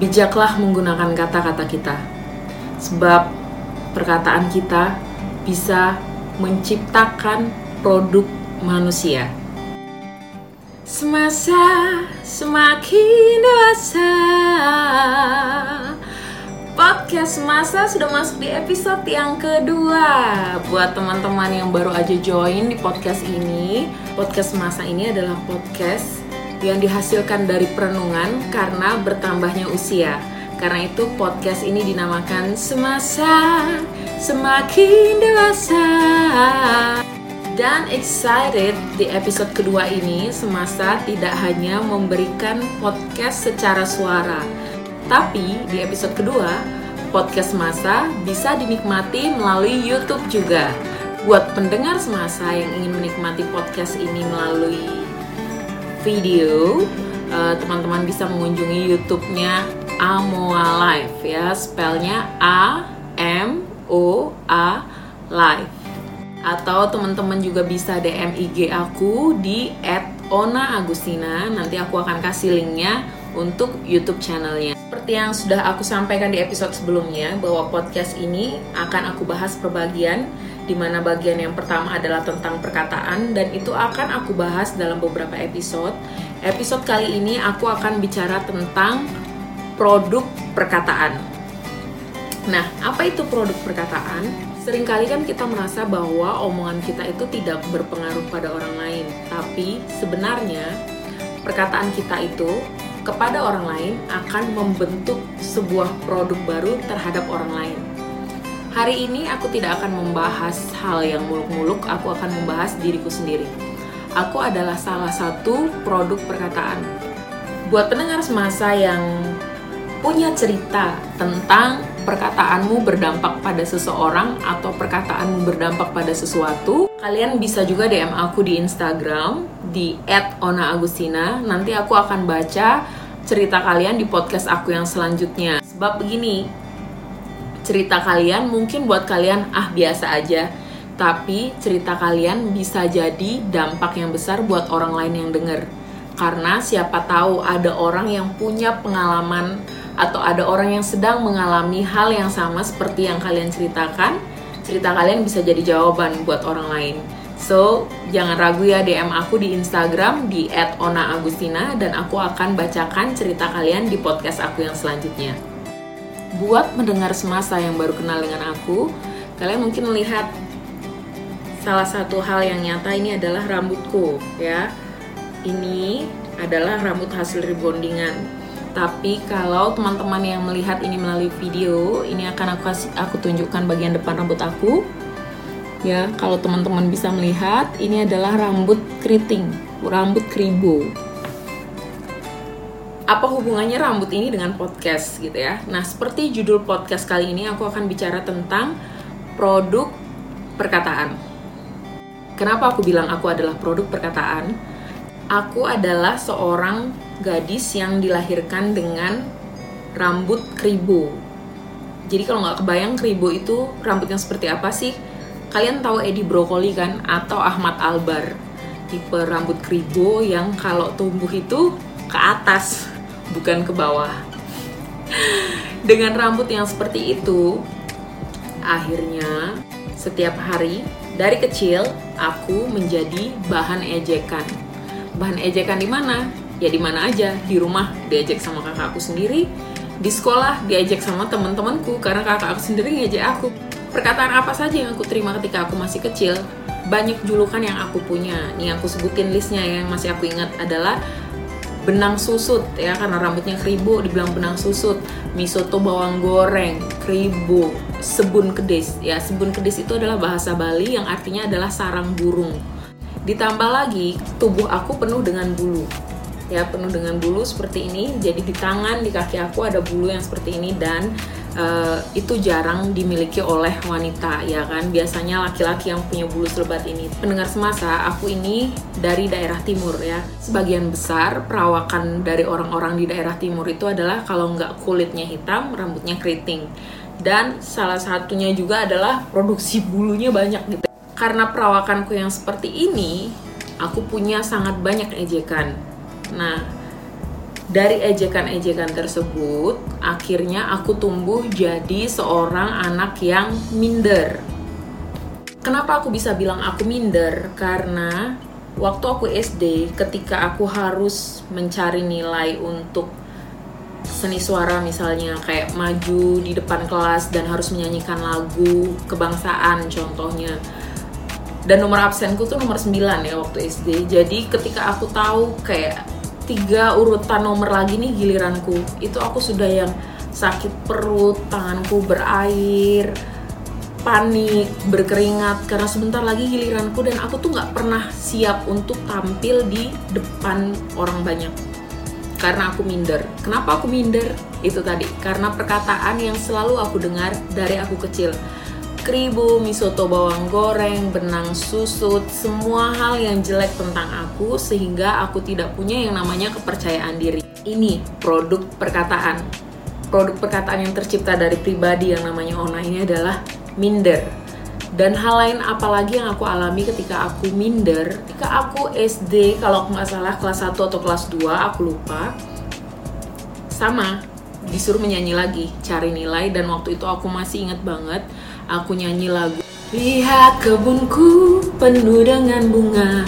bijaklah menggunakan kata-kata kita. Sebab perkataan kita bisa menciptakan produk manusia. Semasa semakin dewasa Podcast Semasa sudah masuk di episode yang kedua Buat teman-teman yang baru aja join di podcast ini Podcast Semasa ini adalah podcast yang dihasilkan dari perenungan karena bertambahnya usia. Karena itu podcast ini dinamakan Semasa Semakin Dewasa. Dan excited di episode kedua ini Semasa tidak hanya memberikan podcast secara suara, tapi di episode kedua podcast Semasa bisa dinikmati melalui YouTube juga. Buat pendengar Semasa yang ingin menikmati podcast ini melalui video, uh, teman-teman bisa mengunjungi YouTube-nya Amoa Live ya, spellnya A M O A Live. Atau teman-teman juga bisa DM IG aku di @ona_agustina. Nanti aku akan kasih linknya untuk YouTube channelnya. Seperti yang sudah aku sampaikan di episode sebelumnya, bahwa podcast ini akan aku bahas per bagian di mana bagian yang pertama adalah tentang perkataan dan itu akan aku bahas dalam beberapa episode. Episode kali ini aku akan bicara tentang produk perkataan. Nah, apa itu produk perkataan? Seringkali kan kita merasa bahwa omongan kita itu tidak berpengaruh pada orang lain, tapi sebenarnya perkataan kita itu kepada orang lain akan membentuk sebuah produk baru terhadap orang lain. Hari ini aku tidak akan membahas hal yang muluk-muluk, aku akan membahas diriku sendiri. Aku adalah salah satu produk perkataan. Buat pendengar semasa yang punya cerita tentang perkataanmu berdampak pada seseorang atau perkataanmu berdampak pada sesuatu, kalian bisa juga DM aku di Instagram di @ona_agustina. Nanti aku akan baca cerita kalian di podcast aku yang selanjutnya. Sebab begini, cerita kalian mungkin buat kalian ah biasa aja. Tapi cerita kalian bisa jadi dampak yang besar buat orang lain yang denger. Karena siapa tahu ada orang yang punya pengalaman atau ada orang yang sedang mengalami hal yang sama seperti yang kalian ceritakan cerita kalian bisa jadi jawaban buat orang lain. So, jangan ragu ya DM aku di Instagram di @ona_agustina dan aku akan bacakan cerita kalian di podcast aku yang selanjutnya buat mendengar semasa yang baru kenal dengan aku, kalian mungkin melihat salah satu hal yang nyata ini adalah rambutku ya. Ini adalah rambut hasil rebondingan. Tapi kalau teman-teman yang melihat ini melalui video, ini akan aku kasih, aku tunjukkan bagian depan rambut aku. Ya, kalau teman-teman bisa melihat, ini adalah rambut keriting, rambut kribo apa hubungannya rambut ini dengan podcast gitu ya. Nah, seperti judul podcast kali ini aku akan bicara tentang produk perkataan. Kenapa aku bilang aku adalah produk perkataan? Aku adalah seorang gadis yang dilahirkan dengan rambut kribo. Jadi kalau nggak kebayang kribo itu rambutnya seperti apa sih? Kalian tahu Edi Brokoli kan? Atau Ahmad Albar? Tipe rambut kribo yang kalau tumbuh itu ke atas bukan ke bawah. Dengan rambut yang seperti itu, akhirnya setiap hari dari kecil aku menjadi bahan ejekan. Bahan ejekan di mana? Ya di mana aja, di rumah diejek sama kakakku sendiri, di sekolah diejek sama teman-temanku karena kakak aku sendiri ngejek aku. Perkataan apa saja yang aku terima ketika aku masih kecil, banyak julukan yang aku punya. Nih aku sebutin listnya yang masih aku ingat adalah benang susut ya karena rambutnya kribo dibilang benang susut. Misoto bawang goreng kribo sebun kedis ya sebun kedis itu adalah bahasa Bali yang artinya adalah sarang burung. Ditambah lagi tubuh aku penuh dengan bulu. Ya penuh dengan bulu seperti ini. Jadi di tangan di kaki aku ada bulu yang seperti ini dan uh, itu jarang dimiliki oleh wanita ya kan? Biasanya laki-laki yang punya bulu selebat ini. Pendengar semasa aku ini dari daerah timur ya. Sebagian besar perawakan dari orang-orang di daerah timur itu adalah kalau nggak kulitnya hitam rambutnya keriting. Dan salah satunya juga adalah produksi bulunya banyak gitu. Karena perawakanku yang seperti ini aku punya sangat banyak ejekan. Nah dari ejekan-ejekan tersebut, akhirnya aku tumbuh jadi seorang anak yang minder. Kenapa aku bisa bilang aku minder? Karena waktu aku SD, ketika aku harus mencari nilai untuk seni suara misalnya kayak maju di depan kelas dan harus menyanyikan lagu kebangsaan contohnya dan nomor absenku tuh nomor 9 ya waktu SD jadi ketika aku tahu kayak tiga urutan nomor lagi nih giliranku. Itu aku sudah yang sakit perut tanganku berair panik berkeringat. Karena sebentar lagi giliranku dan aku tuh nggak pernah siap untuk tampil di depan orang banyak. Karena aku minder. Kenapa aku minder? Itu tadi, karena perkataan yang selalu aku dengar dari aku kecil kribo, misoto bawang goreng, benang susut, semua hal yang jelek tentang aku sehingga aku tidak punya yang namanya kepercayaan diri. Ini produk perkataan. Produk perkataan yang tercipta dari pribadi yang namanya Ona ini adalah minder. Dan hal lain apalagi yang aku alami ketika aku minder, ketika aku SD, kalau nggak salah kelas 1 atau kelas 2, aku lupa, sama, disuruh menyanyi lagi, cari nilai, dan waktu itu aku masih inget banget, aku nyanyi lagu Lihat kebunku penuh dengan bunga.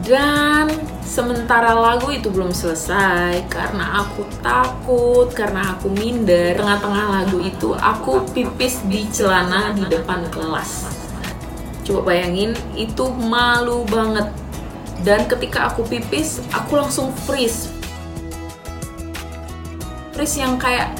Dan sementara lagu itu belum selesai Karena aku takut, karena aku minder Tengah-tengah lagu itu aku pipis di celana di depan kelas. Coba bayangin, itu malu banget. Dan ketika aku pipis, aku langsung freeze Freeze yang kayak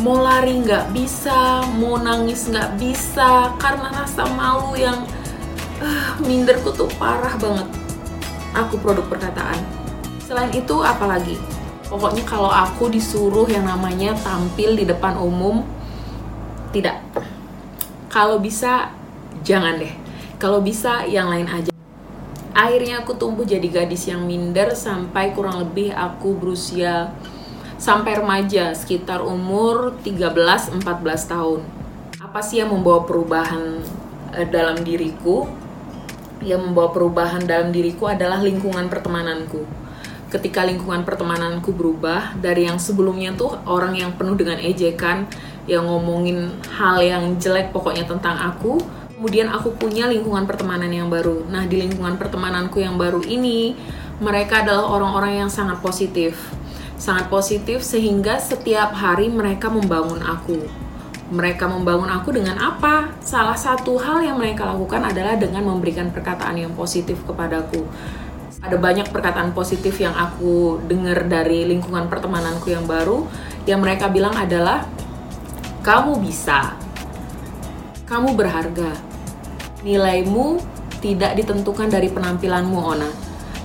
mau lari nggak bisa, mau nangis nggak bisa karena rasa malu yang uh, minderku tuh parah banget. Aku produk perkataan. Selain itu apalagi? Pokoknya kalau aku disuruh yang namanya tampil di depan umum, tidak. Kalau bisa jangan deh. Kalau bisa yang lain aja. Akhirnya aku tumbuh jadi gadis yang minder sampai kurang lebih aku berusia sampai remaja sekitar umur 13-14 tahun. Apa sih yang membawa perubahan uh, dalam diriku? Yang membawa perubahan dalam diriku adalah lingkungan pertemananku. Ketika lingkungan pertemananku berubah dari yang sebelumnya tuh orang yang penuh dengan ejekan, yang ngomongin hal yang jelek pokoknya tentang aku, kemudian aku punya lingkungan pertemanan yang baru. Nah, di lingkungan pertemananku yang baru ini, mereka adalah orang-orang yang sangat positif sangat positif sehingga setiap hari mereka membangun aku. Mereka membangun aku dengan apa? Salah satu hal yang mereka lakukan adalah dengan memberikan perkataan yang positif kepadaku. Ada banyak perkataan positif yang aku dengar dari lingkungan pertemananku yang baru yang mereka bilang adalah kamu bisa. Kamu berharga. Nilaimu tidak ditentukan dari penampilanmu, Ona.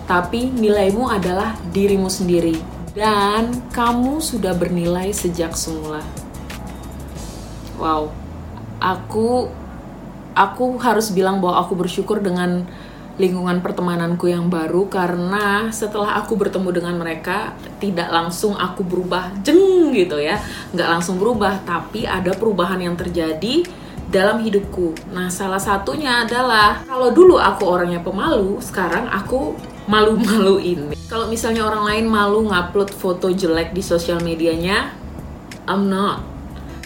Tapi nilaimu adalah dirimu sendiri dan kamu sudah bernilai sejak semula. Wow, aku aku harus bilang bahwa aku bersyukur dengan lingkungan pertemananku yang baru karena setelah aku bertemu dengan mereka tidak langsung aku berubah jeng gitu ya nggak langsung berubah tapi ada perubahan yang terjadi dalam hidupku nah salah satunya adalah kalau dulu aku orangnya pemalu sekarang aku malu-malu ini kalau misalnya orang lain malu ngupload foto jelek di sosial medianya, I'm not.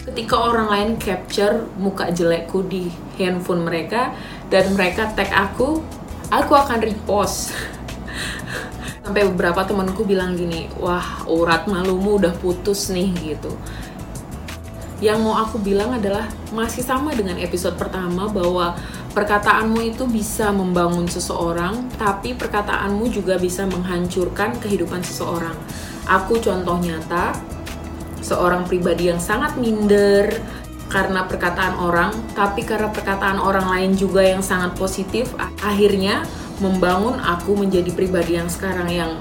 Ketika orang lain capture muka jelekku di handphone mereka dan mereka tag aku, aku akan repost. Sampai beberapa temanku bilang gini, wah urat malumu udah putus nih gitu. Yang mau aku bilang adalah masih sama dengan episode pertama bahwa Perkataanmu itu bisa membangun seseorang, tapi perkataanmu juga bisa menghancurkan kehidupan seseorang. Aku contoh nyata, seorang pribadi yang sangat minder karena perkataan orang, tapi karena perkataan orang lain juga yang sangat positif, akhirnya membangun aku menjadi pribadi yang sekarang yang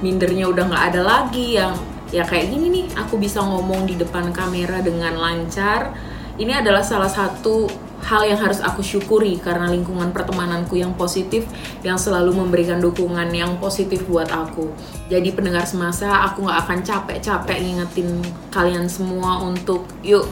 mindernya udah nggak ada lagi, yang ya kayak gini nih, aku bisa ngomong di depan kamera dengan lancar. Ini adalah salah satu hal yang harus aku syukuri karena lingkungan pertemananku yang positif yang selalu memberikan dukungan yang positif buat aku. Jadi pendengar semasa aku nggak akan capek-capek ngingetin kalian semua untuk yuk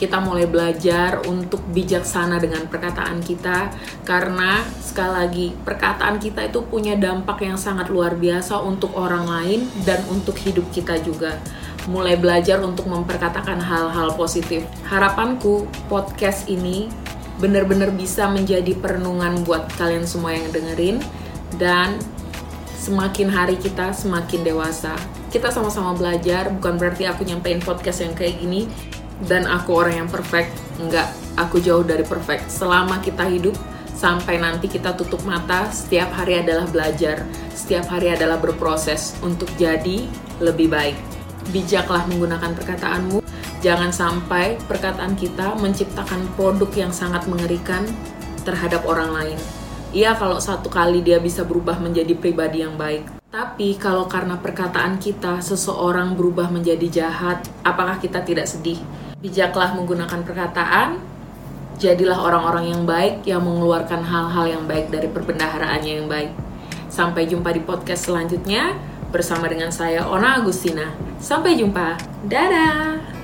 kita mulai belajar untuk bijaksana dengan perkataan kita karena sekali lagi perkataan kita itu punya dampak yang sangat luar biasa untuk orang lain dan untuk hidup kita juga. Mulai belajar untuk memperkatakan hal-hal positif. Harapanku podcast ini benar-benar bisa menjadi perenungan buat kalian semua yang dengerin dan semakin hari kita semakin dewasa. Kita sama-sama belajar bukan berarti aku nyampein podcast yang kayak gini dan aku orang yang perfect. Enggak aku jauh dari perfect. Selama kita hidup sampai nanti kita tutup mata setiap hari adalah belajar. Setiap hari adalah berproses untuk jadi lebih baik. Bijaklah menggunakan perkataanmu. Jangan sampai perkataan kita menciptakan produk yang sangat mengerikan terhadap orang lain. Iya kalau satu kali dia bisa berubah menjadi pribadi yang baik. Tapi kalau karena perkataan kita seseorang berubah menjadi jahat, apakah kita tidak sedih? Bijaklah menggunakan perkataan, jadilah orang-orang yang baik yang mengeluarkan hal-hal yang baik dari perbendaharaannya yang baik. Sampai jumpa di podcast selanjutnya bersama dengan saya Ona Agustina. Sampai jumpa. Dadah.